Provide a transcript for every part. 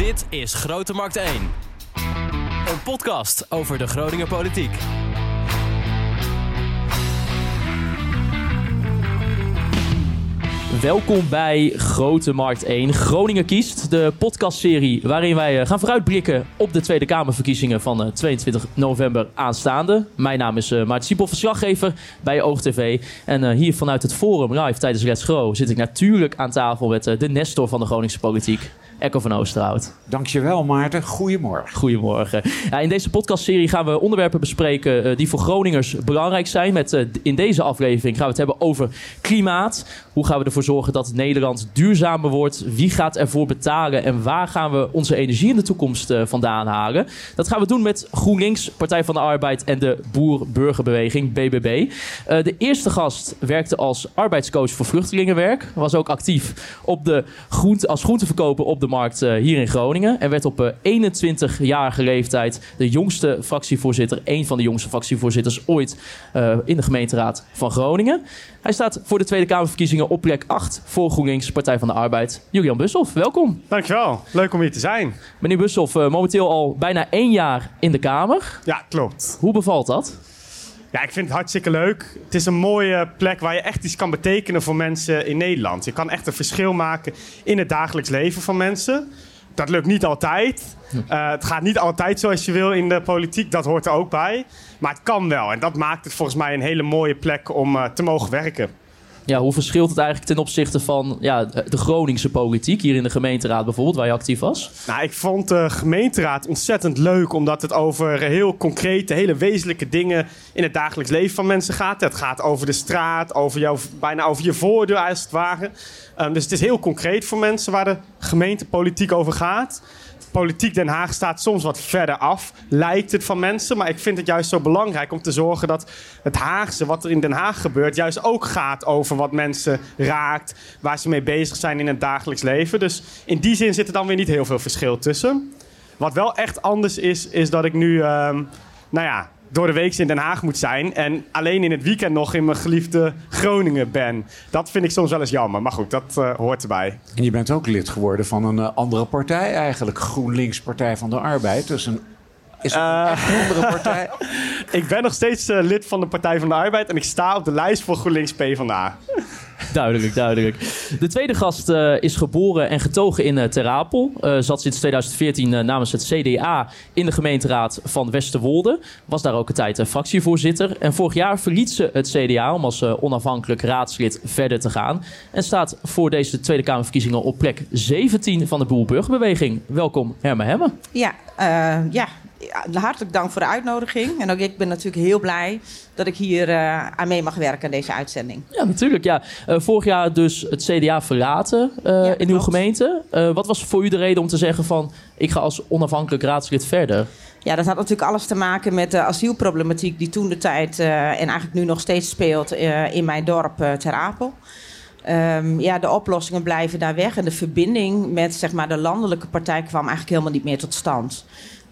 Dit is Grote Markt 1. Een podcast over de Groninger politiek. Welkom bij Grote Markt 1. Groningen kiest, de podcastserie waarin wij eh, gaan vooruitblikken op de Tweede Kamerverkiezingen van eh, 22 november aanstaande. Mijn naam is uh, Maarten Siepel, verslaggever bij OogTV. En eh, hier vanuit het Forum live tijdens Let's Grow zit ik natuurlijk aan tafel met eh, de Nestor van de Groningse politiek, Echo van Oosterhout. Dankjewel Maarten, goedemorgen. Goedemorgen. Ja, in deze podcastserie gaan we onderwerpen bespreken eh, die voor Groningers belangrijk zijn. Met, eh, in deze aflevering gaan we het hebben over klimaat. Hoe gaan we ervoor zorgen dat Nederland duurzamer wordt? Wie gaat ervoor betalen? En waar gaan we onze energie in de toekomst eh, vandaan halen? Dat gaan we doen met GroenLinks, Partij van de Arbeid en de Boer-Burgerbeweging, BBB. De eerste gast werkte als arbeidscoach voor vluchtelingenwerk. Was ook actief op de groente, als groenteverkoper op de markt eh, hier in Groningen. En werd op eh, 21-jarige leeftijd de jongste fractievoorzitter, een van de jongste fractievoorzitters ooit eh, in de gemeenteraad van Groningen. Hij staat voor de Tweede Kamerverkiezingen op plek 8 voor GroenLinks, Partij van de Arbeid. Julian Bushoff, welkom. Dankjewel, leuk om hier te zijn. Meneer eh, momenteel al bijna één jaar in de Kamer. Ja, klopt. Hoe bevalt dat? Ja, ik vind het hartstikke leuk. Het is een mooie plek waar je echt iets kan betekenen voor mensen in Nederland. Je kan echt een verschil maken in het dagelijks leven van mensen. Dat lukt niet altijd. Uh, het gaat niet altijd zoals je wil in de politiek, dat hoort er ook bij. Maar het kan wel en dat maakt het volgens mij een hele mooie plek om uh, te mogen werken. Ja, hoe verschilt het eigenlijk ten opzichte van ja, de Groningse politiek, hier in de gemeenteraad bijvoorbeeld, waar je actief was? Nou, ik vond de gemeenteraad ontzettend leuk, omdat het over heel concrete, hele wezenlijke dingen in het dagelijks leven van mensen gaat. Het gaat over de straat, over bijna over je voordeur als het ware. Um, dus het is heel concreet voor mensen waar de gemeentepolitiek over gaat politiek Den Haag staat soms wat verder af, lijkt het van mensen. Maar ik vind het juist zo belangrijk om te zorgen dat het Haagse, wat er in Den Haag gebeurt, juist ook gaat over wat mensen raakt, waar ze mee bezig zijn in het dagelijks leven. Dus in die zin zit er dan weer niet heel veel verschil tussen. Wat wel echt anders is, is dat ik nu, um, nou ja, door de week in Den Haag moet zijn. En alleen in het weekend nog in mijn geliefde Groningen ben. Dat vind ik soms wel eens jammer. Maar goed, dat uh, hoort erbij. En je bent ook lid geworden van een uh, andere partij eigenlijk. GroenLinks Partij van de Arbeid. Dus een is uh, een andere partij? ik ben nog steeds uh, lid van de Partij van de Arbeid. En ik sta op de lijst voor GroenLinks PvdA. Duidelijk, duidelijk. De tweede gast uh, is geboren en getogen in uh, Ter Apel. Uh, zat sinds 2014 namens het CDA in de gemeenteraad van Westerwolde. Was daar ook een tijd fractievoorzitter. En vorig jaar verliet ze het CDA om als onafhankelijk raadslid verder te gaan. En staat voor deze Tweede Kamerverkiezingen op plek 17 van de Boer-Burgerbeweging. Welkom, Herma Hemme. Ja, ja, hartelijk dank voor de uitnodiging. En ook ik ben natuurlijk heel blij dat ik hier uh, aan mee mag werken aan deze uitzending. Ja, natuurlijk. Ja. Uh, vorig jaar dus het CDA verlaten uh, ja, in klopt. uw gemeente. wat was voor u de reden om te zeggen van... ik ga als onafhankelijk raadslid verder? Ja, dat had natuurlijk alles te maken met de asielproblematiek... die toen de tijd en eigenlijk nu nog steeds speelt in mijn dorp Ter Apel. Um, ja, de oplossingen blijven daar weg. En de verbinding met zeg maar, de landelijke partij kwam eigenlijk helemaal niet meer tot stand.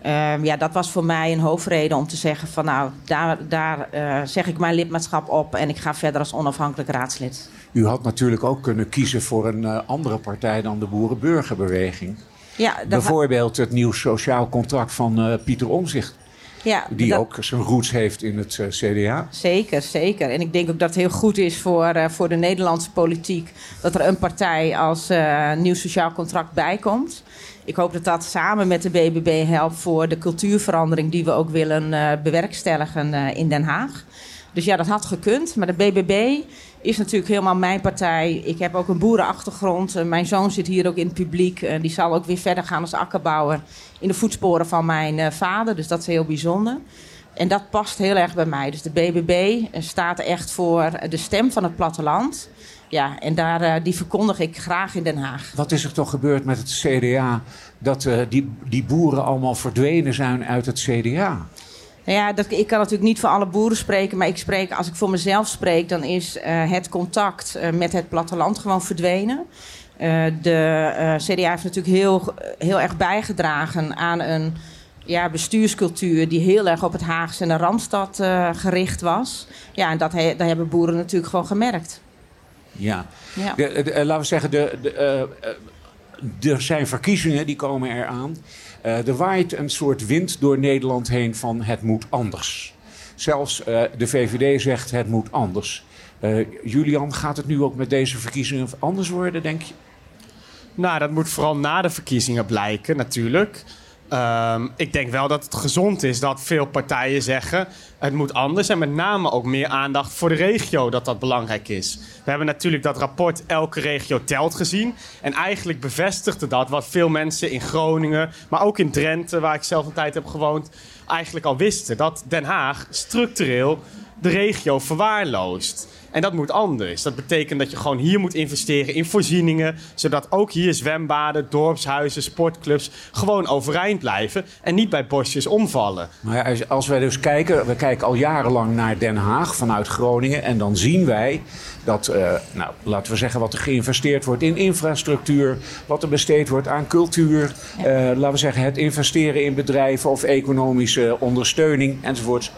Um, ja, dat was voor mij een hoofdreden om te zeggen van nou, daar, daar uh, zeg ik mijn lidmaatschap op en ik ga verder als onafhankelijk raadslid. U had natuurlijk ook kunnen kiezen voor een uh, andere partij dan de Boerenburgerbeweging. Ja, Bijvoorbeeld het nieuw sociaal contract van uh, Pieter Omzicht. Ja, die dat... ook zijn roots heeft in het uh, CDA. Zeker, zeker. En ik denk ook dat het heel goed is voor, uh, voor de Nederlandse politiek... dat er een partij als uh, nieuw sociaal contract bijkomt. Ik hoop dat dat samen met de BBB helpt voor de cultuurverandering... die we ook willen bewerkstelligen in Den Haag. Dus ja, dat had gekund. Maar de BBB is natuurlijk helemaal mijn partij. Ik heb ook een boerenachtergrond. Mijn zoon zit hier ook in het publiek. Die zal ook weer verder gaan als akkerbouwer in de voetsporen van mijn vader. Dus dat is heel bijzonder. En dat past heel erg bij mij. Dus de BBB staat echt voor de stem van het platteland. Ja, en daar, die verkondig ik graag in Den Haag. Wat is er toch gebeurd met het CDA? Dat die, die boeren allemaal verdwenen zijn uit het CDA? Nou ja, dat, ik kan natuurlijk niet voor alle boeren spreken, maar ik spreek, als ik voor mezelf spreek, dan is uh, het contact uh, met het platteland gewoon verdwenen. Uh, de CDA heeft natuurlijk heel, heel erg bijgedragen aan een ja, bestuurscultuur die heel erg op het Haagse en de Randstad gericht was. Ja, en dat, he, dat hebben boeren natuurlijk gewoon gemerkt. Ja, ja. De, de, laten we zeggen, de, de er zijn verkiezingen, die komen eraan. Uh, er waait een soort wind door Nederland heen van het moet anders. Zelfs uh, de VVD zegt het moet anders. Uh, Julian, gaat het nu ook met deze verkiezingen anders worden, denk je? Nou, dat moet vooral na de verkiezingen blijken, natuurlijk. Um, ik denk wel dat het gezond is dat veel partijen zeggen... het moet anders en met name ook meer aandacht voor de regio dat dat belangrijk is. We hebben natuurlijk dat rapport Elke regio telt gezien. En eigenlijk bevestigde dat wat veel mensen in Groningen... maar ook in Drenthe, waar ik zelf een tijd heb gewoond... eigenlijk al wisten. Dat Den Haag structureel de regio verwaarloost. En dat moet anders. Dat betekent dat je gewoon hier moet investeren in voorzieningen. Zodat ook hier zwembaden, dorpshuizen, sportclubs gewoon overeind blijven. En niet bij bosjes omvallen. Maar als wij dus kijken, we kijken al jarenlang naar Den Haag vanuit Groningen. En dan zien wij dat, uh, nou, laten we zeggen, wat er geïnvesteerd wordt in infrastructuur. Wat er besteed wordt aan cultuur. Uh, laten we zeggen, het investeren in bedrijven of economische ondersteuning enzovoorts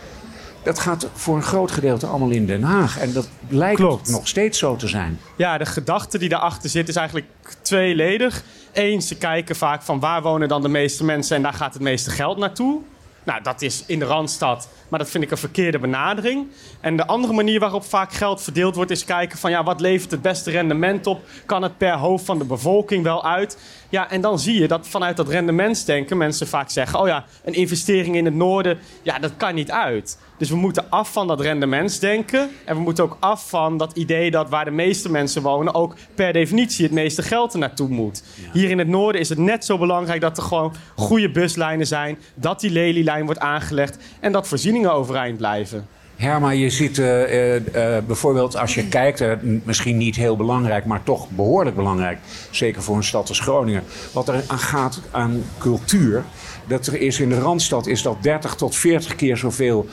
dat gaat voor een groot gedeelte allemaal in Den Haag. En dat lijkt Klopt. nog steeds zo te zijn. Ja, de gedachte die daarachter zit is eigenlijk tweeledig. Eén, ze kijken vaak van waar wonen dan de meeste mensen en daar gaat het meeste geld naartoe. Nou, dat is in de Randstad, maar dat vind ik een verkeerde benadering. En de andere manier waarop vaak geld verdeeld wordt, is kijken van ja, wat levert het beste rendement op? Kan het per hoofd van de bevolking wel uit? Ja, en dan zie je dat vanuit dat rendementsdenken mensen vaak zeggen: oh ja, een investering in het noorden, ja, dat kan niet uit. Dus we moeten af van dat rendementsdenken. En we moeten ook af van dat idee dat waar de meeste mensen wonen, ook per definitie het meeste geld er naartoe moet. Hier in het noorden is het net zo belangrijk dat er gewoon goede buslijnen zijn, dat die lelielijn wordt aangelegd en dat voorzieningen overeind blijven. Herma, je ziet uh, uh, bijvoorbeeld als je kijkt, misschien niet heel belangrijk, maar toch behoorlijk belangrijk, zeker voor een stad als Groningen, wat er aan gaat aan cultuur. Dat er is in de Randstad is dat 30 tot 40 keer zoveel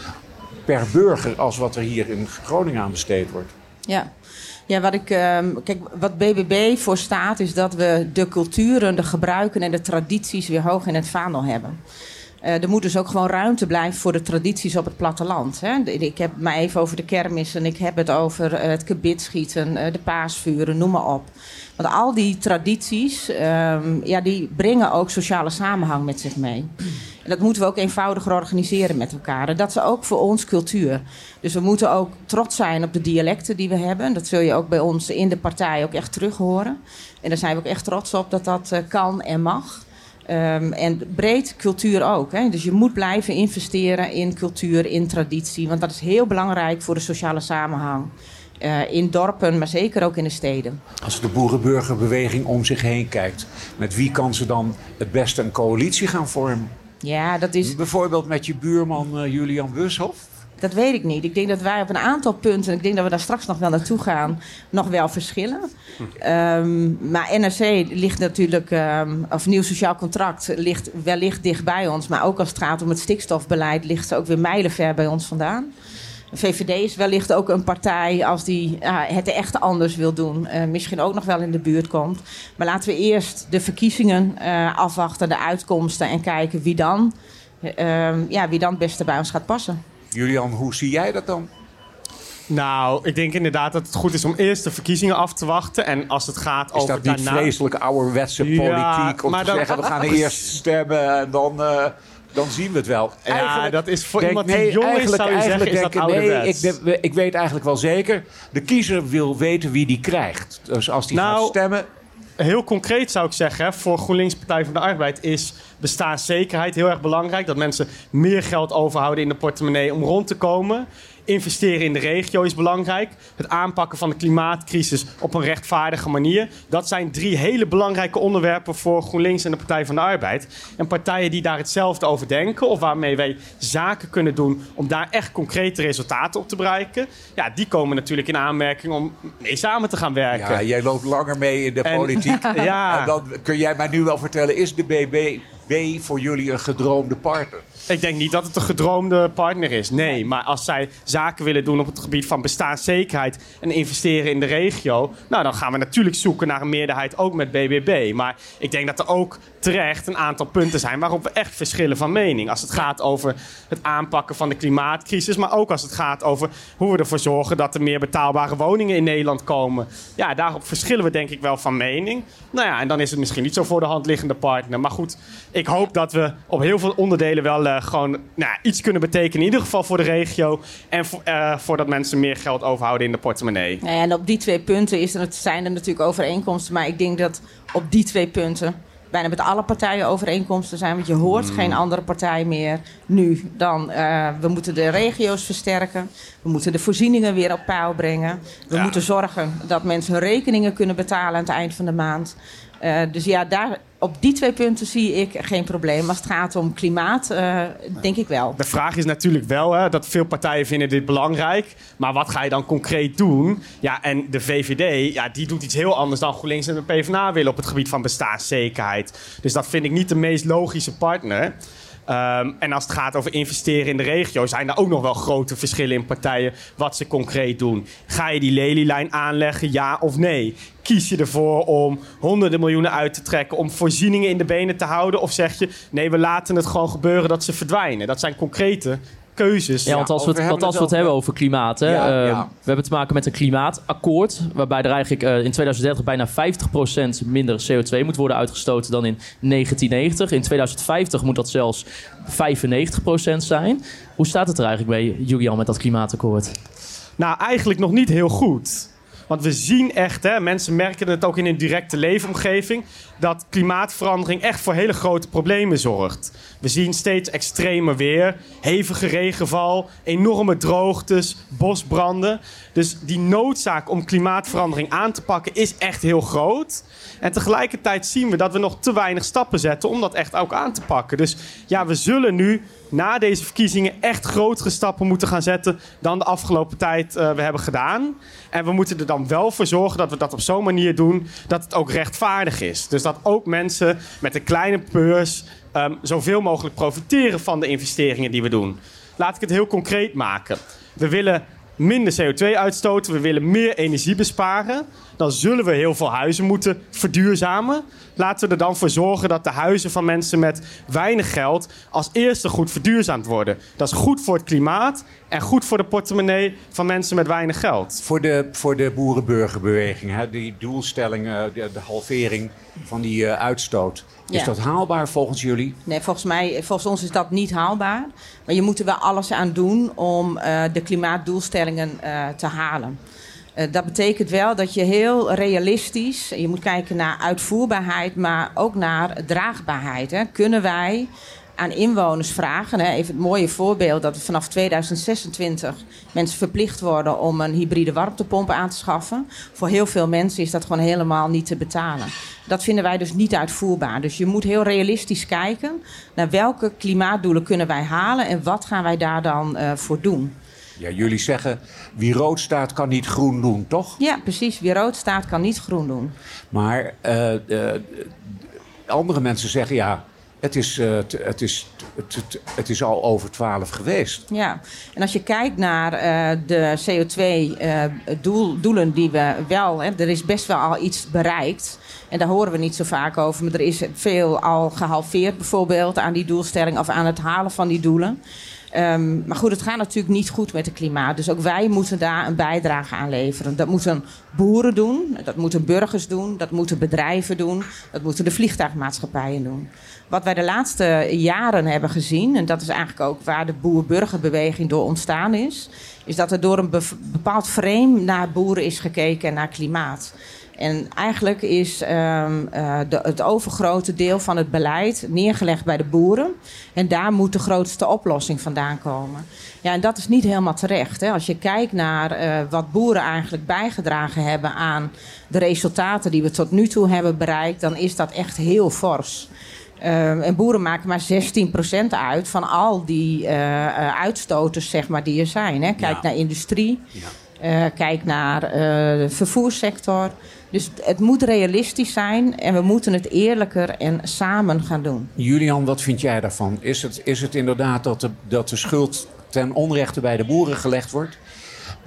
per burger als wat er hier in Groningen aan besteed wordt. Ja. Ja, wat ik. Ehm, kijk, wat BBB voor staat, is dat we de culturen, de gebruiken en de tradities weer hoog in het vaandel hebben. Uh, er moet dus ook gewoon ruimte blijven voor de tradities op het platteland. Hè. Ik heb maar even over de kermis en ik heb het over uh, het gebitschieten, uh, de paasvuren, noem maar op. Want al die tradities, um, ja, die brengen ook sociale samenhang met zich mee. En dat moeten we ook eenvoudiger organiseren met elkaar. Dat is ook voor ons cultuur. Dus we moeten ook trots zijn op de dialecten die we hebben. Dat zul je ook bij ons in de partij ook echt terug horen. En daar zijn we ook echt trots op dat dat kan en mag. Um, en breed cultuur ook. Hè? Dus je moet blijven investeren in cultuur, in traditie. Want dat is heel belangrijk voor de sociale samenhang. Uh, in dorpen, maar zeker ook in de steden. Als de boerenburgerbeweging om zich heen kijkt, met wie kan ze dan het beste een coalitie gaan vormen? Ja, dat is. Bijvoorbeeld met je buurman uh, Julian Bushoff? Dat weet ik niet. Ik denk dat wij op een aantal punten, ik denk dat we daar straks nog wel naartoe gaan, nog wel verschillen. Um, maar NRC ligt natuurlijk, um, of nieuw sociaal contract, ligt wellicht dicht bij ons. Maar ook als het gaat om het stikstofbeleid, ligt ze ook weer mijlenver bij ons vandaan. VVD is wellicht ook een partij als die uh, het echt anders wil doen. Uh, misschien ook nog wel in de buurt komt. Maar laten we eerst de verkiezingen uh, afwachten, de uitkomsten en kijken wie dan, ehm, ja, wie dan het beste bij ons gaat passen. Julian, hoe zie jij dat dan? Nou, ik denk inderdaad dat het goed is om eerst de verkiezingen af te wachten. En als het gaat is over dat niet daarna... vreselijke ouderwetse politiek Ja, om te dan- zeggen we gaan eerst stemmen en dan, eh, dan zien we het wel. Ja, dat is voor denk- iemand die jong is, eigenlijk- zou je zeggen, eigenlijk is dat ik, nee, ouderwets. ik, ik weet eigenlijk wel zeker, de kiezer wil weten wie die krijgt. Dus als die Nou, gaat stemmen, Heel concreet zou ik zeggen, voor GroenLinks Partij van de Arbeid is bestaanszekerheid heel erg belangrijk. Dat mensen meer geld overhouden in de portemonnee om rond te komen. Investeren in de regio is belangrijk. Het aanpakken van de klimaatcrisis op een rechtvaardige manier. Dat zijn drie hele belangrijke onderwerpen voor GroenLinks en de Partij van de Arbeid. En partijen die daar hetzelfde over denken, of waarmee wij zaken kunnen doen om daar echt concrete resultaten op te bereiken, ja, die komen natuurlijk in aanmerking om mee samen te gaan werken. ja, jij loopt langer mee in de En- politiek. Ja. En dan kun jij mij nu wel vertellen, is de BBB voor jullie een gedroomde partner? Ik denk niet dat het een gedroomde partner is. Nee, maar als zij zaken willen doen op het gebied van bestaanszekerheid en investeren in de regio, nou dan gaan we natuurlijk zoeken naar een meerderheid ook met BBB. Maar ik denk dat er ook terecht een aantal punten zijn waarop we echt verschillen van mening. Als het gaat over het aanpakken van de klimaatcrisis, maar ook als het gaat over hoe we ervoor zorgen dat er meer betaalbare woningen in Nederland komen. Ja, daarop verschillen we denk ik wel van mening. Nou ja, en dan is het misschien niet zo voor de hand liggende partner. Maar goed, ik hoop dat we op heel veel onderdelen wel uh, gewoon nou, iets kunnen betekenen. In ieder geval voor de regio. En voor, uh, voordat mensen meer geld overhouden in de portemonnee. Ja, en op die twee punten is er, zijn er natuurlijk overeenkomsten. Maar ik denk dat op die twee punten bijna met alle partijen overeenkomsten zijn. Want je hoort geen andere partij meer nu dan uh, we moeten de regio's versterken. We moeten de voorzieningen weer op peil brengen. We ja. moeten zorgen dat mensen hun rekeningen kunnen betalen aan het eind van de maand. Uh, dus ja, daar, op die twee punten zie ik geen probleem. Als het gaat om klimaat, uh, denk ik wel. De vraag is natuurlijk wel hè, dat veel partijen vinden dit belangrijk. Maar wat ga je dan concreet doen? Ja, en de VVD, ja, die doet iets heel anders dan GroenLinks en de PvdA willen op het gebied van bestaanszekerheid. Dus dat vind ik niet de meest logische partner. Um, en als het gaat over investeren in de regio, zijn er ook nog wel grote verschillen in partijen wat ze concreet doen. Ga je die lelielijn aanleggen, ja of nee? Kies je ervoor om honderden miljoenen uit te trekken om voorzieningen in de benen te houden? Of zeg je, nee, we laten het gewoon gebeuren dat ze verdwijnen? Dat zijn concrete keuzes. Ja, want als we het, want als we het hebben over klimaat. Hè, ja, uh, ja. We hebben te maken met een klimaatakkoord. Waarbij er eigenlijk uh, in 2030 bijna 50% minder CO2 moet worden uitgestoten dan in 1990. In 2050 moet dat zelfs 95% zijn. Hoe staat het er eigenlijk bij, Julian, met dat klimaatakkoord? Nou, eigenlijk nog niet heel goed. Want we zien echt, hè, mensen merken het ook in hun directe leefomgeving, dat klimaatverandering echt voor hele grote problemen zorgt. We zien steeds extremer weer, hevige regenval, enorme droogtes, bosbranden. Dus die noodzaak om klimaatverandering aan te pakken is echt heel groot. En tegelijkertijd zien we dat we nog te weinig stappen zetten om dat echt ook aan te pakken. Dus ja, we zullen nu na deze verkiezingen echt grotere stappen moeten gaan zetten dan de afgelopen tijd uh, we hebben gedaan. En we moeten er dan wel voor zorgen dat we dat op zo'n manier doen dat het ook rechtvaardig is. Dus dat ook mensen met een kleine beurs um, zoveel mogelijk profiteren van de investeringen die we doen. Laat ik het heel concreet maken. We willen minder CO2 uitstoten, we willen meer energie besparen, dan zullen we heel veel huizen moeten verduurzamen. Laten we er dan voor zorgen dat de huizen van mensen met weinig geld als eerste goed verduurzaamd worden. Dat is goed voor het klimaat en goed voor de portemonnee van mensen met weinig geld. Voor de, voor de boerenburgerbeweging, hè, die doelstelling, de, de halvering van die uh, uitstoot. Is ja. dat haalbaar volgens jullie? Nee, volgens mij, volgens ons is dat niet haalbaar. Maar je moet er wel alles aan doen om uh, de klimaatdoelstellingen uh, te halen. Uh, dat betekent wel dat je heel realistisch, je moet kijken naar uitvoerbaarheid, maar ook naar draagbaarheid. Hè. Kunnen wij aan inwoners vragen. Hè. Even het mooie voorbeeld dat vanaf 2026 mensen verplicht worden om een hybride warmtepomp aan te schaffen. Voor heel veel mensen is dat gewoon helemaal niet te betalen. Dat vinden wij dus niet uitvoerbaar. Dus je moet heel realistisch kijken naar welke klimaatdoelen kunnen wij halen en wat gaan wij daar dan uh, voor doen. Ja, jullie zeggen wie rood staat kan niet groen doen, toch? Ja, precies. Wie rood staat kan niet groen doen. Maar uh, uh, andere mensen zeggen ja, het is, uh, het, is, het, het, is al over twaalf geweest. Ja, en als je kijkt naar uh, de CO2-doelen uh, die we wel... Hè, er is best wel al iets bereikt. En daar horen we niet zo vaak over. Maar er is veel al gehalveerd bijvoorbeeld aan die doelstelling... of aan het halen van die doelen. Um, maar goed, het gaat natuurlijk niet goed met het klimaat. Dus ook wij moeten daar een bijdrage aan leveren. Dat moeten boeren doen, dat moeten burgers doen, dat moeten bedrijven doen, dat moeten de vliegtuigmaatschappijen doen. Wat wij de laatste jaren hebben gezien, en dat is eigenlijk ook waar de boer-burgerbeweging door ontstaan is, is dat er door een bepaald frame naar boeren is gekeken en naar klimaat. En eigenlijk is um, uh, de, het overgrote deel van het beleid neergelegd bij de boeren. En daar moet de grootste oplossing vandaan komen. Ja, en dat is niet helemaal terecht. Hè. Als je kijkt naar uh, wat boeren eigenlijk bijgedragen hebben aan de resultaten die we tot nu toe hebben bereikt, dan is dat echt heel fors. Uh, en boeren maken maar 16% uit van al die uh, uitstoters zeg maar, die er zijn. Hè. Kijk ja. naar industrie, ja. kijk naar de vervoerssector. Dus het moet realistisch zijn en we moeten het eerlijker en samen gaan doen. Julian, wat vind jij daarvan? Is het, is het inderdaad dat de, dat de schuld ten onrechte bij de boeren gelegd wordt?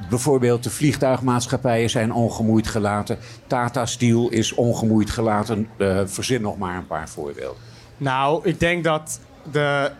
Bijvoorbeeld de vliegtuigmaatschappijen zijn ongemoeid gelaten. Tata Steel is ongemoeid gelaten. Uh, verzin nog maar een paar voorbeelden. Nou, ik denk dat de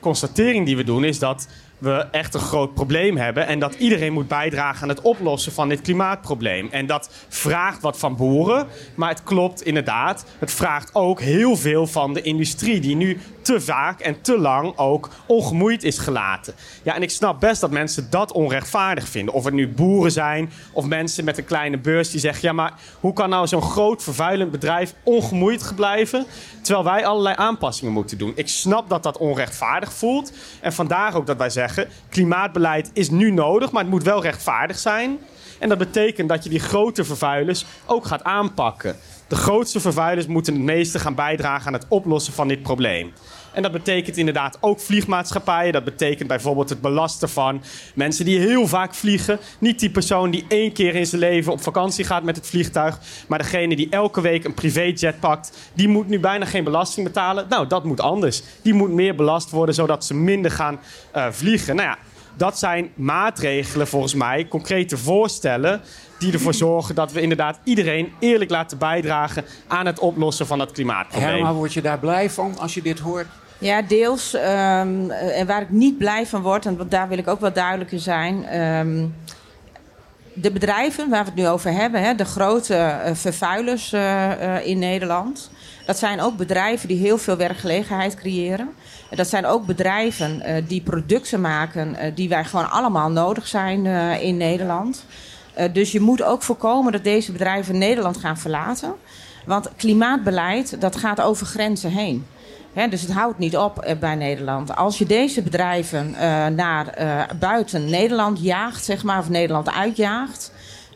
constatering die we doen is dat we echt een groot probleem hebben. En dat iedereen moet bijdragen aan het oplossen van dit klimaatprobleem. En dat vraagt wat van boeren. Maar het klopt inderdaad. Het vraagt ook heel veel van de industrie. Die nu te vaak en te lang ook ongemoeid is gelaten. Ja, en ik snap best dat mensen dat onrechtvaardig vinden. Of het nu boeren zijn of mensen met een kleine beurs die zeggen: ja, maar hoe kan nou zo'n groot vervuilend bedrijf ongemoeid blijven terwijl wij allerlei aanpassingen moeten doen? Ik snap dat dat onrechtvaardig voelt. En vandaar ook dat wij zeggen: klimaatbeleid is nu nodig, maar het moet wel rechtvaardig zijn. En dat betekent dat je die grote vervuilers ook gaat aanpakken. De grootste vervuilers moeten het meeste gaan bijdragen aan het oplossen van dit probleem. En dat betekent inderdaad ook vliegmaatschappijen. Dat betekent bijvoorbeeld het belasten van mensen die heel vaak vliegen. Niet die persoon die één keer in zijn leven op vakantie gaat met het vliegtuig. Maar degene die elke week een privéjet pakt. Die moet nu bijna geen belasting betalen. Nou, dat moet anders. Die moet meer belast worden zodat ze minder gaan uh, vliegen. Nou ja, dat zijn maatregelen volgens mij, concrete voorstellen die ervoor zorgen dat we inderdaad iedereen eerlijk laten bijdragen aan het oplossen van het klimaatprobleem. Herma, word je daar blij van als je dit hoort? Ja, deels. Um, en waar ik niet blij van word, en daar wil ik ook wel duidelijk in zijn. Um, de bedrijven waar we het nu over hebben, hè, de grote uh, vervuilers uh, uh, in Nederland. Dat zijn ook bedrijven die heel veel werkgelegenheid creëren. Dat zijn ook bedrijven die producten maken die wij gewoon allemaal nodig zijn in Nederland. Uh, dus je moet ook voorkomen dat deze bedrijven Nederland gaan verlaten. Want klimaatbeleid, dat gaat over grenzen heen. He, dus het houdt niet op uh, bij Nederland. Als je deze bedrijven uh, naar buiten Nederland jaagt, zeg maar, of Nederland uitjaagt...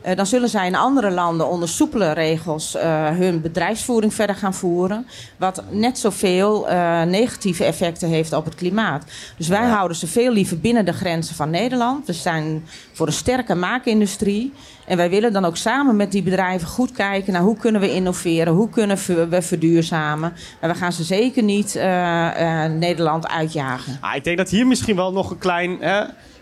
Uh, dan zullen zij in andere landen onder soepele regels uh, hun bedrijfsvoering verder gaan voeren. Wat net zoveel uh, negatieve effecten heeft op het klimaat. Dus wij ja. houden ze veel liever binnen de grenzen van Nederland. We zijn voor een sterke maakindustrie. En wij willen dan ook samen met die bedrijven goed kijken naar hoe kunnen we innoveren, hoe kunnen we verduurzamen. Maar we gaan ze zeker niet Nederland uitjagen. Ah, ik denk dat hier misschien wel nog een klein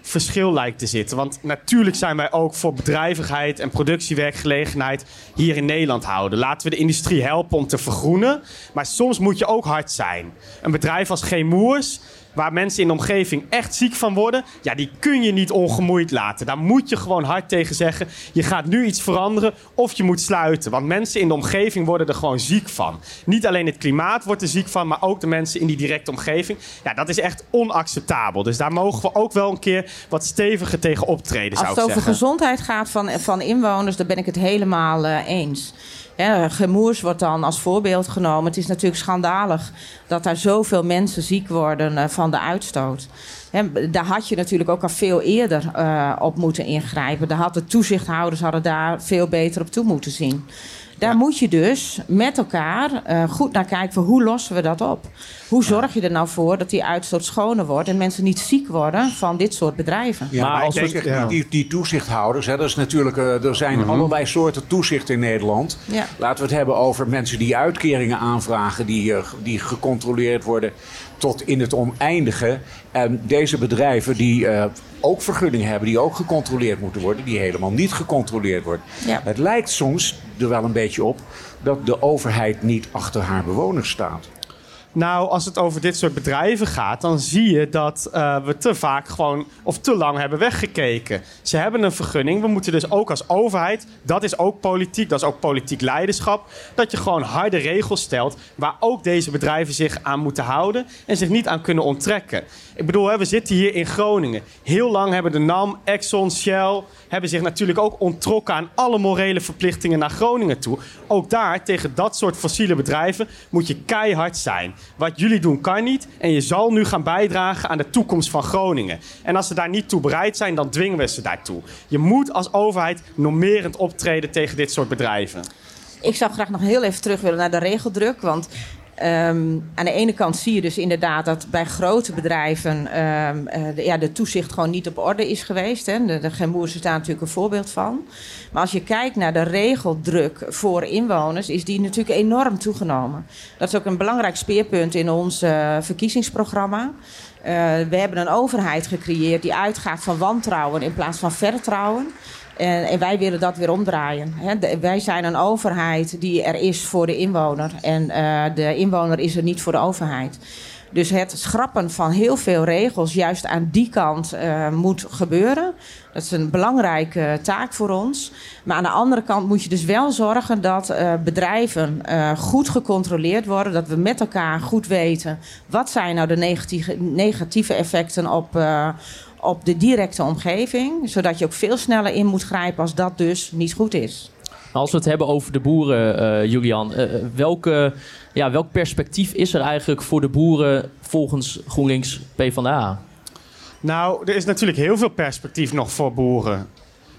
verschil lijkt te zitten. Want natuurlijk zijn wij ook voor bedrijvigheid en productiewerkgelegenheid hier in Nederland houden. Laten we de industrie helpen om te vergroenen. Maar soms moet je ook hard zijn. Een bedrijf als Gemoers waar mensen in de omgeving echt ziek van worden, ja, die kun je niet ongemoeid laten. Daar moet je gewoon hard tegen zeggen. Je gaat nu iets veranderen of je moet sluiten. Want mensen in de omgeving worden er gewoon ziek van. Niet alleen het klimaat wordt er ziek van, maar ook de mensen in die directe omgeving. Ja, dat is echt onacceptabel. Dus daar mogen we ook wel een keer wat steviger tegen optreden, Als zou ik het over gezondheid gaat van, van inwoners, dan ben ik het helemaal uh, eens. Gemoers wordt dan als voorbeeld genomen. Het is natuurlijk schandalig dat daar zoveel mensen ziek worden uh, van de uitstoot. He, daar had je natuurlijk ook al veel eerder uh, op moeten ingrijpen. Daar hadden toezichthouders hadden daar veel beter op toe moeten zien. Daar ja. moet je dus met elkaar uh, goed naar kijken van hoe lossen we dat op? Hoe zorg je er nou voor dat die uitstoot schoner wordt en mensen niet ziek worden van dit soort bedrijven? Ja, maar, als denk, we, ja. die, die toezichthouders, hè, dat is natuurlijk, uh, er zijn mm -hmm. allerlei soorten toezicht in Nederland. Ja. Laten we het hebben over mensen die uitkeringen aanvragen, die, uh, die gecontroleerd worden tot in het oneindige. En deze bedrijven die uh, ook vergunningen hebben, die ook gecontroleerd moeten worden, die helemaal niet gecontroleerd worden. Ja. Het lijkt soms er wel een beetje op dat de overheid niet achter haar bewoners staat. Nou, als het over dit soort bedrijven gaat, dan zie je dat uh, we te vaak gewoon of te lang hebben weggekeken. Ze hebben een vergunning. We moeten dus ook als overheid, dat is ook politiek, dat is ook politiek leiderschap, dat je gewoon harde regels stelt waar ook deze bedrijven zich aan moeten houden en zich niet aan kunnen onttrekken. Ik bedoel, hè, we zitten hier in Groningen. Heel lang hebben de NAM, Exxon, Shell hebben zich natuurlijk ook onttrokken aan alle morele verplichtingen naar Groningen toe. Ook daar, tegen dat soort fossiele bedrijven, moet je keihard zijn. Wat jullie doen kan niet en je zal nu gaan bijdragen aan de toekomst van Groningen. En als ze daar niet toe bereid zijn, dan dwingen we ze daartoe. Je moet als overheid normerend optreden tegen dit soort bedrijven. Ik zou graag nog heel even terug willen naar de regeldruk, want Ehm, aan de ene kant zie je dus inderdaad dat bij grote bedrijven ehm, eh, de, ja, de toezicht gewoon niet op orde is geweest. Hè. De, de Gemmoers is daar natuurlijk een voorbeeld van. Maar als je kijkt naar de regeldruk voor inwoners, is die natuurlijk enorm toegenomen. Dat is ook een belangrijk speerpunt in ons uh, verkiezingsprogramma. Uh, we hebben een overheid gecreëerd die uitgaat van wantrouwen in plaats van vertrouwen. En, en, wij willen dat weer omdraaien. Hè. wij zijn een overheid die er is voor de inwoner. En uh, de inwoner is er niet voor de overheid. Dus het schrappen van heel veel regels, juist aan die kant, uh, moet gebeuren. Dat is een belangrijke taak voor ons. Maar aan de andere kant moet je dus wel zorgen dat uh, bedrijven uh, goed gecontroleerd worden. Dat we met elkaar goed weten wat zijn nou de negatieve, negatieve effecten op, op de directe omgeving. Zodat je ook veel sneller in moet grijpen als dat dus niet goed is. Als we het hebben over de boeren, uh, Julian, uh, welke, ja, welk perspectief is er eigenlijk voor de boeren volgens GroenLinks PvdA? Nou, er is natuurlijk heel veel perspectief nog voor boeren.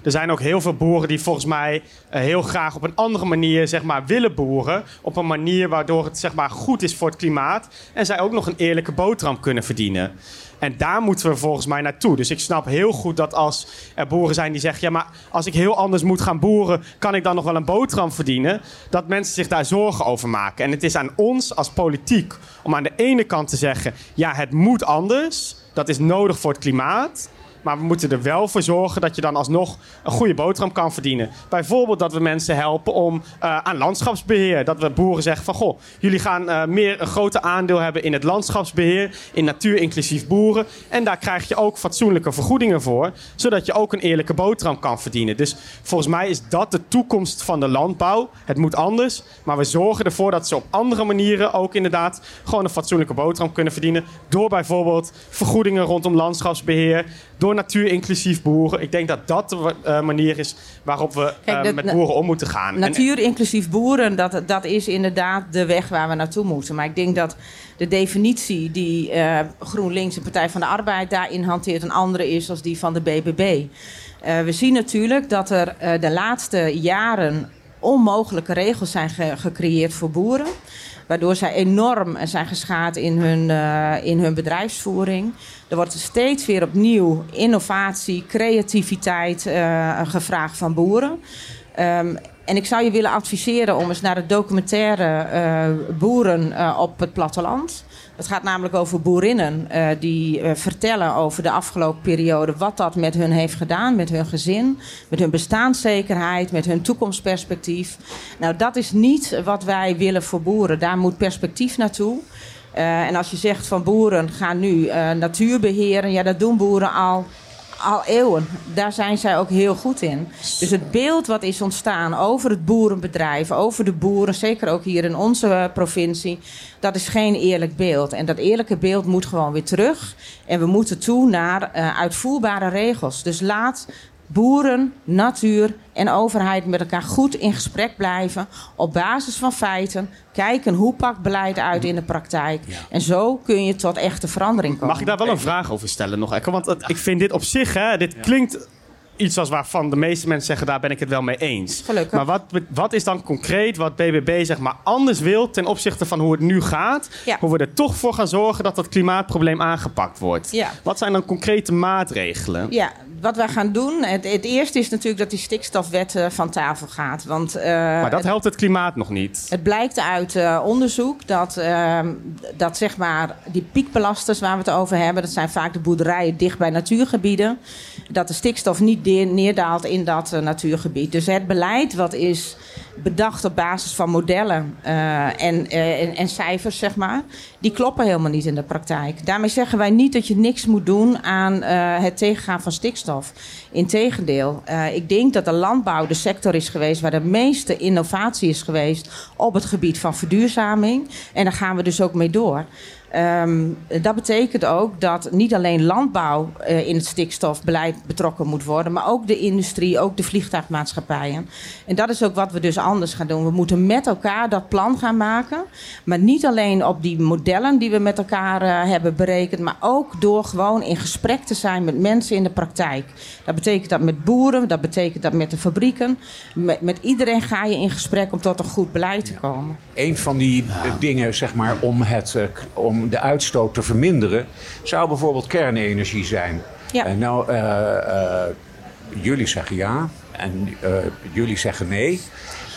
Er zijn ook heel veel boeren die volgens mij uh, heel graag op een andere manier zeg maar, willen boeren. Op een manier waardoor het zeg maar, goed is voor het klimaat. En zij ook nog een eerlijke boterham kunnen verdienen. En daar moeten we volgens mij naartoe. Dus ik snap heel goed dat als er boeren zijn die zeggen: ja, maar als ik heel anders moet gaan boeren, kan ik dan nog wel een boterham verdienen? Dat mensen zich daar zorgen over maken. En het is aan ons als politiek om aan de ene kant te zeggen: ja, het moet anders. Dat is nodig voor het klimaat. Maar we moeten er wel voor zorgen dat je dan alsnog een goede boterham kan verdienen. Bijvoorbeeld dat we mensen helpen om uh, aan landschapsbeheer. Dat we boeren zeggen van goh, jullie gaan uh, meer een groter aandeel hebben in het landschapsbeheer, in natuur inclusief boeren. En daar krijg je ook fatsoenlijke vergoedingen voor, zodat je ook een eerlijke boterham kan verdienen. Dus volgens mij is dat de toekomst van de landbouw. Het moet anders, maar we zorgen ervoor dat ze op andere manieren ook inderdaad gewoon een fatsoenlijke boterham kunnen verdienen. Door bijvoorbeeld vergoedingen rondom landschapsbeheer, door natuur inclusief boeren. Ik denk dat dat de uh, manier is waarop we Kijk, uh, met boeren om moeten gaan. Natuur inclusief boeren, dat, dat is inderdaad de weg waar we naartoe moeten. Maar ik denk dat de definitie die uh, GroenLinks en Partij van de Arbeid daarin hanteert... een andere is dan die van de BBB. we zien natuurlijk dat er de laatste jaren onmogelijke regels zijn ge gecreëerd voor boeren waardoor zij enorm zijn geschaad in hun, uh, in hun bedrijfsvoering. Er wordt steeds weer opnieuw innovatie, creativiteit uh, gevraagd van boeren. Um, en ik zou je willen adviseren om eens naar de documentaire uh, Boeren uh, op het platteland. Het gaat namelijk over boerinnen uh, die vertellen over de afgelopen periode wat dat met hun heeft gedaan, met hun gezin, met hun bestaanszekerheid, met hun toekomstperspectief. Nou, dat is niet wat wij willen voor boeren. Daar moet perspectief naartoe. En als je zegt van boeren gaan nu natuur beheren, ja, dat doen boeren al, al eeuwen. Daar zijn zij ook heel goed in. Dus het beeld wat is ontstaan over het boerenbedrijf, over de boeren, zeker ook hier in onze provincie, dat is geen eerlijk beeld. En dat eerlijke beeld moet gewoon weer terug. En we moeten toe naar uh, uitvoerbare regels. Dus laat boeren, natuur en overheid met elkaar goed in gesprek blijven. Op basis van feiten. Kijken hoe pakt beleid uit in de praktijk. Ja. En zo kun je tot echte verandering komen. Mag ik daar wel een vraag over stellen nog, Ekke? Want het, ik vind dit op zich, hè, dit klinkt iets als waarvan de meeste mensen zeggen, daar ben ik het wel mee eens. Gelukkig. Maar wat, wat is dan concreet wat BBB zeg maar anders wil ten opzichte van hoe het nu gaat? Ja. Hoe we er toch voor gaan zorgen dat dat klimaatprobleem aangepakt wordt? Ja. Wat zijn dan concrete maatregelen? Ja, wat wij gaan doen, het, het, eerste is natuurlijk dat die stikstofwet uh, van tafel gaat. Want, uh, maar dat helpt het klimaat nog niet. Het blijkt uit uh, onderzoek dat, ehm, dat zeg maar die piekbelasters waar we het over hebben, dat zijn vaak de boerderijen dicht bij natuurgebieden, dat de stikstof niet neerdaalt in dat natuurgebied. Dus het beleid wat is bedacht op basis van modellen uh, en, uh, en, en, cijfers, zeg maar, die kloppen helemaal niet in de praktijk. Daarmee zeggen wij niet dat je niks moet doen aan het tegengaan van stikstof. Integendeel, ik denk dat de landbouw de sector is geweest waar de meeste innovatie is geweest op het gebied van verduurzaming. En daar gaan we dus ook mee door. Um, dat betekent ook dat niet alleen landbouw uh, in het stikstofbeleid betrokken moet worden, maar ook de industrie, ook de vliegtuigmaatschappijen. En dat is ook wat we dus anders gaan doen. We moeten met elkaar dat plan gaan maken. Maar niet alleen op die modellen die we met elkaar uh, hebben berekend, maar ook door gewoon in gesprek te zijn met mensen in de praktijk. Dat betekent dat met boeren, dat betekent dat met de fabrieken. Met, met iedereen ga je in gesprek om tot een goed beleid te komen. Een van die uh, dingen, zeg maar, om, het, uh, om de uitstoot te verminderen, zou bijvoorbeeld kernenergie zijn. Ja. En nou, jullie zeggen ja en jullie zeggen nee.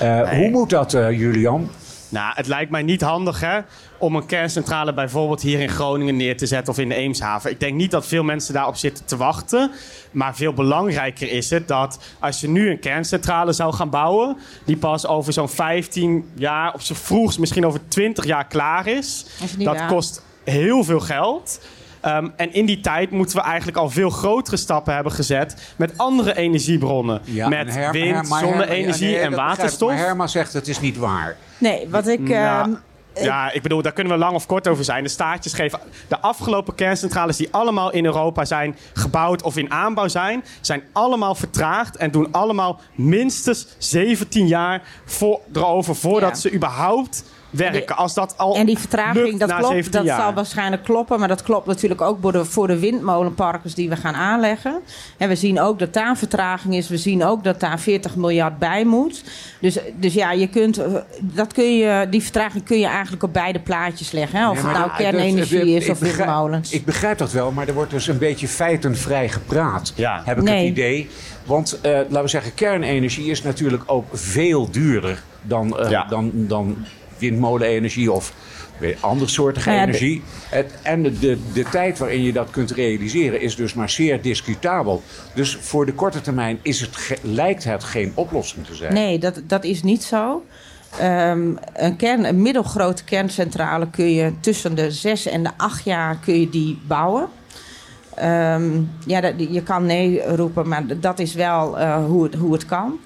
nee. Hoe moet dat, Julian? Nou, het lijkt mij niet handig hè, om een kerncentrale bijvoorbeeld hier in Groningen neer te zetten of in de Eemshaven. Ik denk niet dat veel mensen daarop zitten te wachten. Maar veel belangrijker is het dat als je nu een kerncentrale zou gaan bouwen, die pas over zo'n 15 jaar, op zijn vroegst misschien over 20 jaar klaar is, dat kost heel veel geld. Um, en in die tijd moeten we eigenlijk al veel grotere stappen hebben gezet met andere energiebronnen. Ja, met Her wind, Her zonne-energie ja, nee, en dat waterstof. Maar Herma zegt het is niet waar. Nee, wat ik. Nou, Uh, ja, ik bedoel, daar kunnen we lang of kort over zijn. De staatjes geven. De afgelopen kerncentrales die allemaal in Europa zijn gebouwd of in aanbouw zijn, zijn allemaal vertraagd en doen allemaal minstens 17 jaar voor, erover voordat Ja. ze überhaupt werken. Als dat al En die vertraging, lukt dat na klopt. 17 Dat jaar. zal waarschijnlijk kloppen. Maar dat klopt natuurlijk ook voor de, voor de windmolenparkers die we gaan aanleggen. En we zien ook dat daar vertraging is. We zien ook dat daar 40 miljard bij moet. Dus, dus ja, je kunt, eh, dat kun je, die vertraging kun je eigenlijk op beide plaatjes leggen. Hè? Of Nee, het nou kernenergie dat- is of begrijp- windmolens. Ik begrijp dat wel, maar er wordt dus een beetje feitenvrij gepraat. Ja. Heb ik Nee. het idee. Want eh, laten we zeggen, kernenergie is natuurlijk ook veel duurder dan, eh, Ja. dan, dan windmolenenergie of weer andersoortige Nou ja, de- energie. Het, en de, de, de tijd waarin je dat kunt realiseren is dus maar zeer discutabel. Dus voor de korte termijn is het lijkt het geen oplossing te zijn. Nee, dat, dat is niet zo. Ehm, een, kern, een middelgrote kerncentrale kun je tussen de zes en de acht jaar kun je die bouwen. Ehm, ja, dat, je kan nee roepen, maar dat is wel eh, hoe, het, hoe het kan.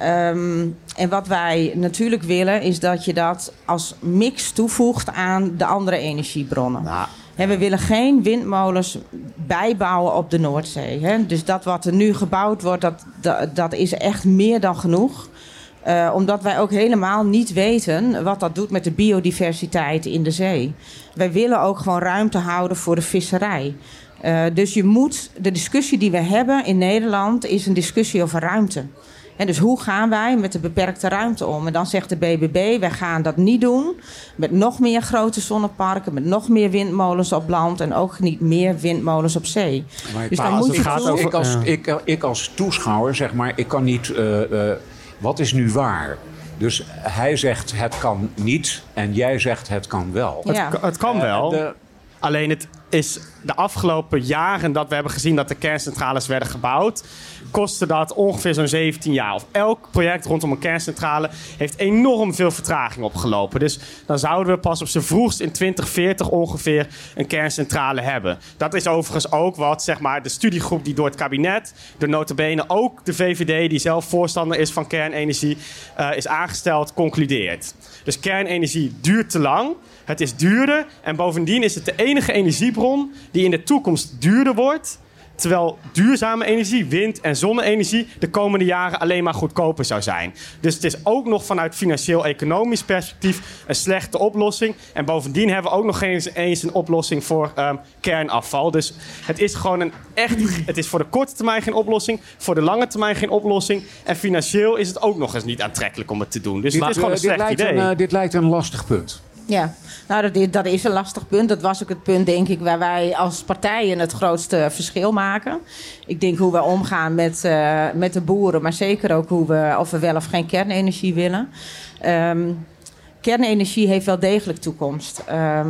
Ehm, en wat wij natuurlijk willen, is dat je dat als mix toevoegt aan de andere energiebronnen. Nou, we willen geen windmolens bijbouwen op de Noordzee. Hè? Dus dat wat er nu gebouwd wordt, dat, dat, dat is echt meer dan genoeg. Eh, omdat wij ook helemaal niet weten wat dat doet met de biodiversiteit in de zee. Wij willen ook gewoon ruimte houden voor de visserij. Eh, dus je moet, de discussie die we hebben in Nederland is een discussie over ruimte. En dus hoe gaan wij met de beperkte ruimte om? En dan zegt de BBB, wij gaan dat niet doen met nog meer grote zonneparken, met nog meer windmolens op land en ook niet meer windmolens op zee. Maar Dus maar dan als moet het je gaat toe- over, ik, als, Ja. ik, ik als toeschouwer, zeg maar, ik kan niet. eh, eh, wat is nu waar? Dus hij zegt het kan niet en jij zegt het kan wel. het, Ja. ka- het kan wel. Eh, de- Alleen het is de afgelopen jaren dat we hebben gezien dat de kerncentrales werden gebouwd, kostte dat ongeveer zo'n 17 jaar. Of elk project rondom een kerncentrale heeft enorm veel vertraging opgelopen. Dus dan zouden we pas op z'n vroegst in 2040 ongeveer een kerncentrale hebben. Dat is overigens ook wat zeg maar, de studiegroep die door het kabinet, door notabene ook de VVD, die zelf voorstander is van kernenergie, eh, is aangesteld, concludeert. Dus kernenergie duurt te lang. Het is duurder en bovendien is het de enige energiebron die in de toekomst duurder wordt. Terwijl duurzame energie, wind- en zonne-energie, de komende jaren alleen maar goedkoper zou zijn. Dus het is ook nog vanuit financieel-economisch perspectief een slechte oplossing. En bovendien hebben we ook nog eens, eens een oplossing voor ehm, kernafval. Dus het is gewoon een echt. Het is voor de korte termijn geen oplossing, voor de lange termijn geen oplossing. En financieel is het ook nog eens niet aantrekkelijk om het te doen. Dus dit, het is gewoon een eh, dit, slecht lijkt idee. een, eh, dit lijkt een lastig punt. Ja, nou dat dat is een lastig punt. Dat was ook het punt, denk ik, waar wij als partijen het grootste verschil maken. Ik denk hoe we omgaan met, eh, met de boeren, maar zeker ook hoe we, of we wel of geen kernenergie willen. Ehm, kernenergie heeft wel degelijk toekomst. Ehm,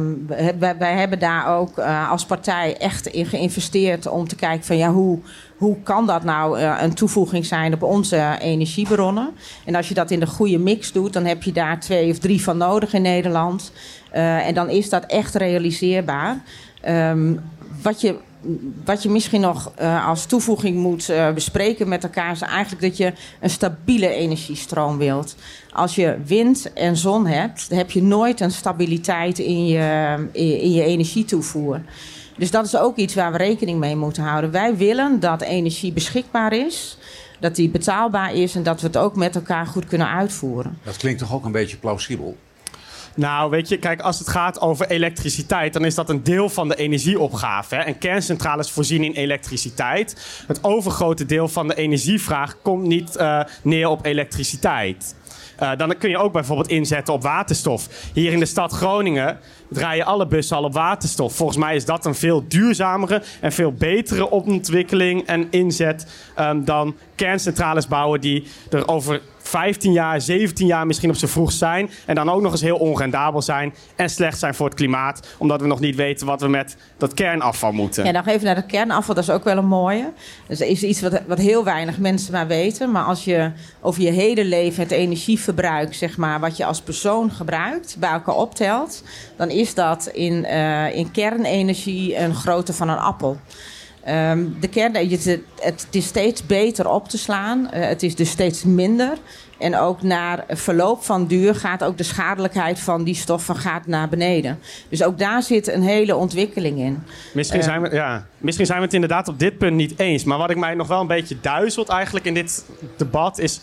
wij, wij hebben daar ook eh, als partij echt in geïnvesteerd om te kijken van ja, hoe, hoe kan dat nou eh, een toevoeging zijn op onze energiebronnen? En als je dat in de goede mix doet, dan heb je daar twee of drie van nodig in Nederland. Eh, en dan is dat echt realiseerbaar. Ehm, wat je wat je misschien nog eh, als toevoeging moet eh, bespreken met elkaar is eigenlijk dat je een stabiele energiestroom wilt. Als je wind en zon hebt, heb je nooit een stabiliteit in je, in, in je energietoevoer. Dus dat is ook iets waar we rekening mee moeten houden. Wij willen dat energie beschikbaar is. dat die betaalbaar is en dat we het ook met elkaar goed kunnen uitvoeren. Dat klinkt toch ook een beetje plausibel? Nou, weet je, kijk, als het gaat over elektriciteit, dan is dat een deel van de energieopgave. Hè? En kerncentrales voorzien in elektriciteit. Het overgrote deel van de energievraag komt niet uh, neer op elektriciteit. Uh, dan kun je ook bijvoorbeeld inzetten op waterstof. Hier in de stad Groningen draaien alle bussen al op waterstof. Volgens mij is dat een veel duurzamere en veel betere ontwikkeling en inzet um, dan kerncentrales bouwen die er over 15 jaar, 17 jaar misschien op z'n vroeg zijn. En dan ook nog eens heel onrendabel zijn. En slecht zijn voor het klimaat. Omdat we nog niet weten wat we met dat kernafval moeten. Ja, nog even naar het kernafval. Dat is ook wel een mooie. Dat is iets wat, wat heel weinig mensen maar weten. Maar als je over je hele leven het energieverbruik, zeg maar, wat je als persoon gebruikt, bij elkaar optelt. Dan is dat in, uh, in kernenergie een grootte van een appel. Um, de kern, het, het, is steeds beter op te slaan. Uh, het is dus steeds minder. En ook naar verloop van duur gaat ook de schadelijkheid van die stoffen gaat naar beneden. Dus ook daar zit een hele ontwikkeling in. Misschien, zijn we, ja, misschien zijn we het inderdaad op dit punt niet eens. Maar wat ik mij nog wel een beetje duizelt eigenlijk in dit debat is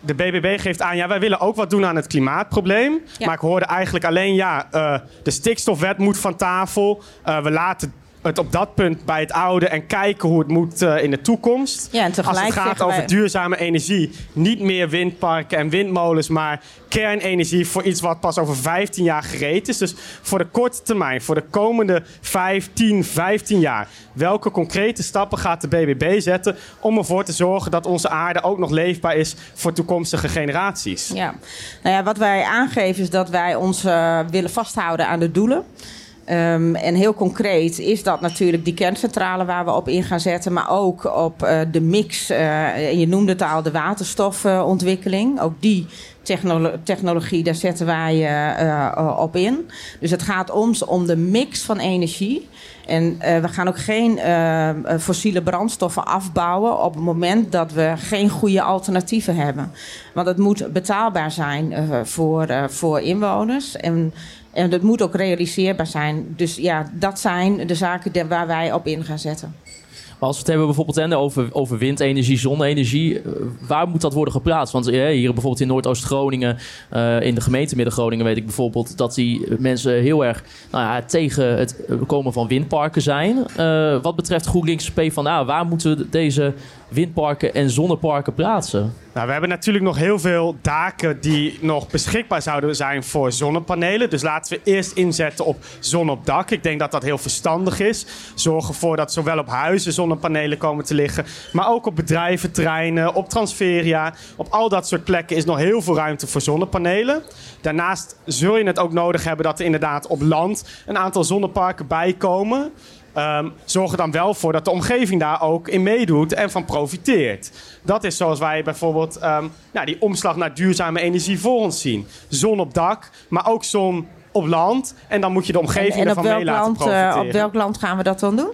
de BBB geeft aan, ja, wij willen ook wat doen aan het klimaatprobleem. Ja. Maar ik hoorde eigenlijk alleen, ja, uh, de stikstofwet moet van tafel. Uh, we laten het op dat punt bij het oude en kijken hoe het moet uh, in de toekomst. Ja, en Als het gaat over wij... duurzame energie, niet meer windparken en windmolens, maar kernenergie voor iets wat pas over 15 jaar gereed is. Dus voor de korte termijn, voor de komende 15, 15 jaar. Welke concrete stappen gaat de BBB zetten om ervoor te zorgen dat onze aarde ook nog leefbaar is voor toekomstige generaties? Ja, nou ja, wat wij aangeven is dat wij ons uh, willen vasthouden aan de doelen. Um, en heel concreet is dat natuurlijk die kerncentrale waar we op in gaan zetten, maar ook op uh, de mix. Uh, je noemde het al, de waterstofontwikkeling. ook die technolo technologie, daar zetten wij uh, op in. Dus het gaat ons om de mix van energie. En we gaan ook geen fossiele brandstoffen afbouwen op het moment dat we geen goede alternatieven hebben. Want het moet betaalbaar zijn voor, voor inwoners. En en dat moet ook realiseerbaar zijn. Dus ja, dat zijn de zaken waar wij op in gaan zetten. Als we het hebben bijvoorbeeld over, over windenergie, zonne-energie, eh, waar moet dat worden geplaatst? Want hier bijvoorbeeld in Noordoost-Groningen, uh, in de gemeente Midden-Groningen, weet ik bijvoorbeeld dat die mensen heel erg nou ja, tegen het komen van windparken zijn. Wat betreft GroenLinks PvdA, waar moeten we deze windparken en zonneparken plaatsen? Nou, we hebben natuurlijk nog heel veel daken die nog beschikbaar zouden zijn voor zonnepanelen. Dus laten we eerst inzetten op zon op dak. Ik denk dat dat heel verstandig is. Zorg ervoor dat zowel op huizen zonnepanelen komen te liggen, maar ook op bedrijventerreinen, op transferia. Op al dat soort plekken is nog heel veel ruimte voor zonnepanelen. Daarnaast zul je het ook nodig hebben dat er inderdaad op land een aantal zonneparken bijkomen. Um, zorg er dan wel voor dat de omgeving daar ook in meedoet en van profiteert. Dat is zoals wij bijvoorbeeld um, nou, die omslag naar duurzame energie voor ons zien. Zon op dak, maar ook zon op land. En dan moet je de omgeving en, en ervan mee laten land, profiteren. Uh, op welk land gaan we dat dan doen?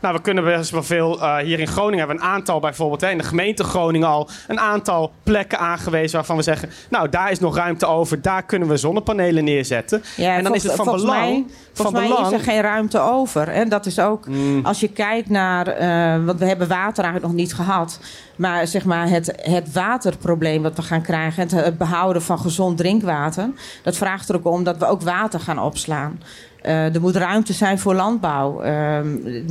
Nou, we kunnen best wel veel. Uh, hier in Groningen hebben we een aantal, bijvoorbeeld hè, in de gemeente Groningen al, een aantal plekken aangewezen waarvan we zeggen: Nou, daar is nog ruimte over, daar kunnen we zonnepanelen neerzetten. Ja, en dan is het van belang. Mij, volgens van mij belang, is er geen ruimte over. En dat is ook, mm. als je kijkt naar. Uh, want we hebben water eigenlijk nog niet gehad. Maar zeg maar het, het waterprobleem wat we gaan krijgen, het, het behouden van gezond drinkwater, dat vraagt er ook om dat we ook water gaan opslaan. Uh, er moet ruimte zijn voor landbouw. Uh,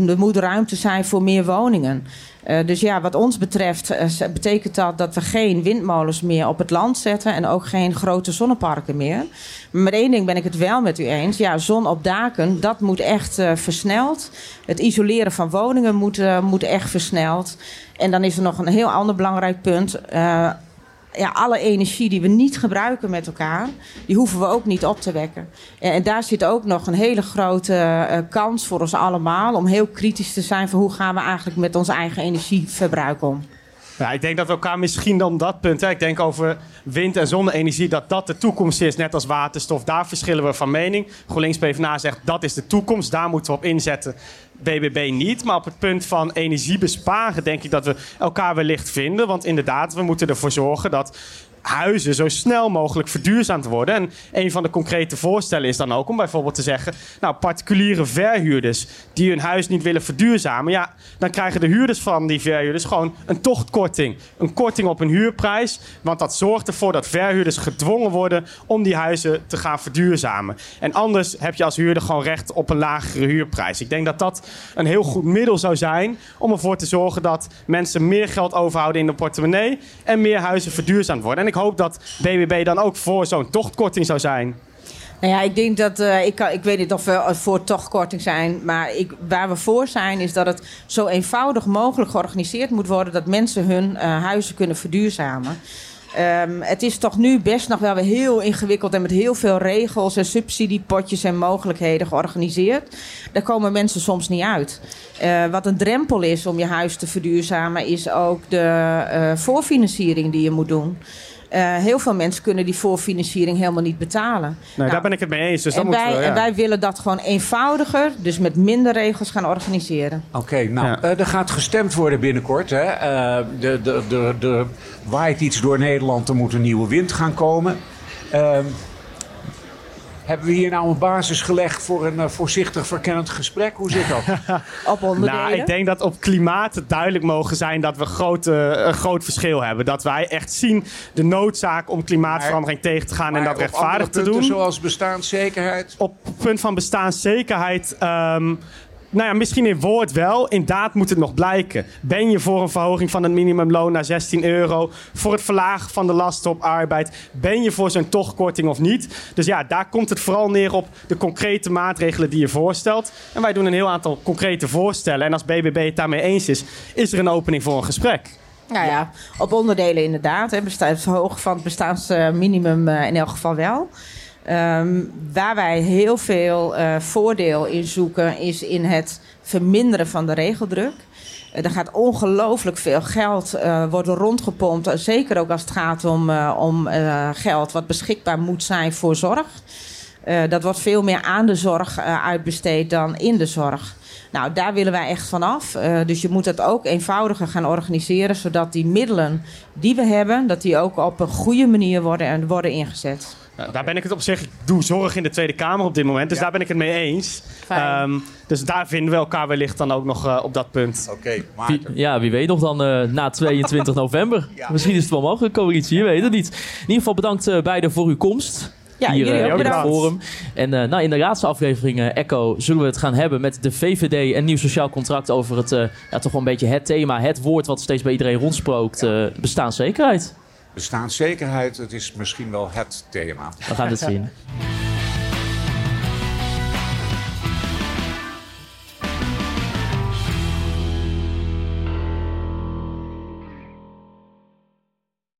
er moet ruimte zijn voor meer woningen. Uh, dus ja, wat ons betreft betekent dat dat we geen windmolens meer op het land zetten en ook geen grote zonneparken meer. Maar met één ding ben ik het wel met u eens. Ja, zon op daken, dat moet echt versneld. Het isoleren van woningen moet, moet echt versneld. En dan is er nog een heel ander belangrijk punt ja, alle energie die we niet gebruiken met elkaar, die hoeven we ook niet op te wekken. En, daar zit ook nog een hele grote uh, kans voor ons allemaal om heel kritisch te zijn voor hoe gaan we eigenlijk met ons eigen energieverbruik om. Ja, ik denk dat we elkaar misschien dan dat punt, hè, ik denk over wind- en zonne-energie, dat dat de toekomst is, net als waterstof. Daar verschillen we van mening. GroenLinks PvdA zegt dat is de toekomst, daar moeten we op inzetten. BBB niet. Maar op het punt van energie besparen denk ik dat we elkaar wellicht vinden. Want inderdaad, we moeten ervoor zorgen dat huizen zo snel mogelijk verduurzaamd worden. En een van de concrete voorstellen is dan ook om bijvoorbeeld te zeggen... nou, particuliere verhuurders die hun huis niet willen verduurzamen... ja, dan krijgen de huurders van die verhuurders gewoon een tochtkorting. Een korting op hun huurprijs. Want dat zorgt ervoor dat verhuurders gedwongen worden om die huizen te gaan verduurzamen. En anders heb je als huurder gewoon recht op een lagere huurprijs. Ik denk dat dat een heel goed middel zou zijn om ervoor te zorgen dat mensen meer geld overhouden in de portemonnee en meer huizen verduurzaamd worden. En ik hoop dat BBB dan ook voor zo'n tochtkorting zou zijn. Nou ja, ik denk dat. eh, ik, ik weet niet of we voor tochtkorting zijn. Maar ik, waar we voor zijn, is dat het zo eenvoudig mogelijk georganiseerd moet worden. dat mensen hun eh, huizen kunnen verduurzamen. Ehm, het is toch nu best nog wel heel ingewikkeld en met heel veel regels en subsidiepotjes en mogelijkheden georganiseerd. Daar komen mensen soms niet uit. Eh, wat een drempel is om je huis te verduurzamen, is ook de eh, voorfinanciering die je moet doen. Eh, heel veel mensen kunnen die voorfinanciering helemaal niet betalen. Nee, Nou, daar ben ik het mee eens. Dus dat en, wij, we, ja. en wij willen dat gewoon eenvoudiger, dus met minder regels gaan organiseren. Oké, nou, Ja. eh, er gaat gestemd worden binnenkort. Hè? Eh, de, de, de, de waait iets door Nederland, er moet een nieuwe wind gaan komen. Hebben we hier nou een basis gelegd voor een eh, voorzichtig verkennend gesprek? Hoe zit dat? Op onderdelen. Nou, ik denk dat op klimaat het duidelijk mogen zijn dat we grote, een groot verschil hebben. Dat wij echt zien de noodzaak om klimaatverandering tegen te gaan en dat rechtvaardig te punten, doen. Zoals bestaanszekerheid. Op het punt van bestaanszekerheid. ehm, nou ja, misschien in woord wel. In daad moet het nog blijken. Ben je voor een verhoging van het minimumloon naar 16 euro? Voor het verlagen van de lasten op arbeid? Ben je voor zo'n tochtkorting of niet? Dus ja, daar komt het vooral neer op de concrete maatregelen die je voorstelt. En wij doen een heel aantal concrete voorstellen. En als BBB het daarmee eens is, is er een opening voor een gesprek. Nou ja, op onderdelen inderdaad. Het verhogen van het bestaansminimum eh, in elk geval wel. Ehm, waar wij heel veel eh, voordeel in zoeken, is in het verminderen van de regeldruk. Eh, er gaat ongelooflijk veel geld eh, worden rondgepompt. Zeker ook als het gaat om, om geld wat beschikbaar moet zijn voor zorg. Dat wordt veel meer aan de zorg uitbesteed dan in de zorg. Nou, daar willen wij echt vanaf. Eh dus je moet het ook eenvoudiger gaan organiseren, zodat die middelen die we hebben, dat die ook op een goede manier worden, en worden ingezet. Daar ben ik het op zich. Ik doe zorg in de Tweede Kamer op dit moment. Dus Ja. daar ben ik het mee eens. Ehm, dus daar vinden we elkaar wellicht dan ook nog eh, op dat punt. Oké, ja, wie weet nog dan eh, na 22 november. Ja. Misschien is het wel mogelijk, coalitie, je weet het niet. In ieder geval bedankt eh, beiden voor uw komst. Ja, hier in het forum. En eh, nou, in de laatste aflevering, Echo, zullen we het gaan hebben met de VVD en Nieuw Sociaal Contract over het, eh, ja, toch wel een beetje het thema, het woord wat steeds bij iedereen rondspookt, eh, bestaanszekerheid. Bestaanszekerheid, het is misschien wel het thema. We gaan het zien.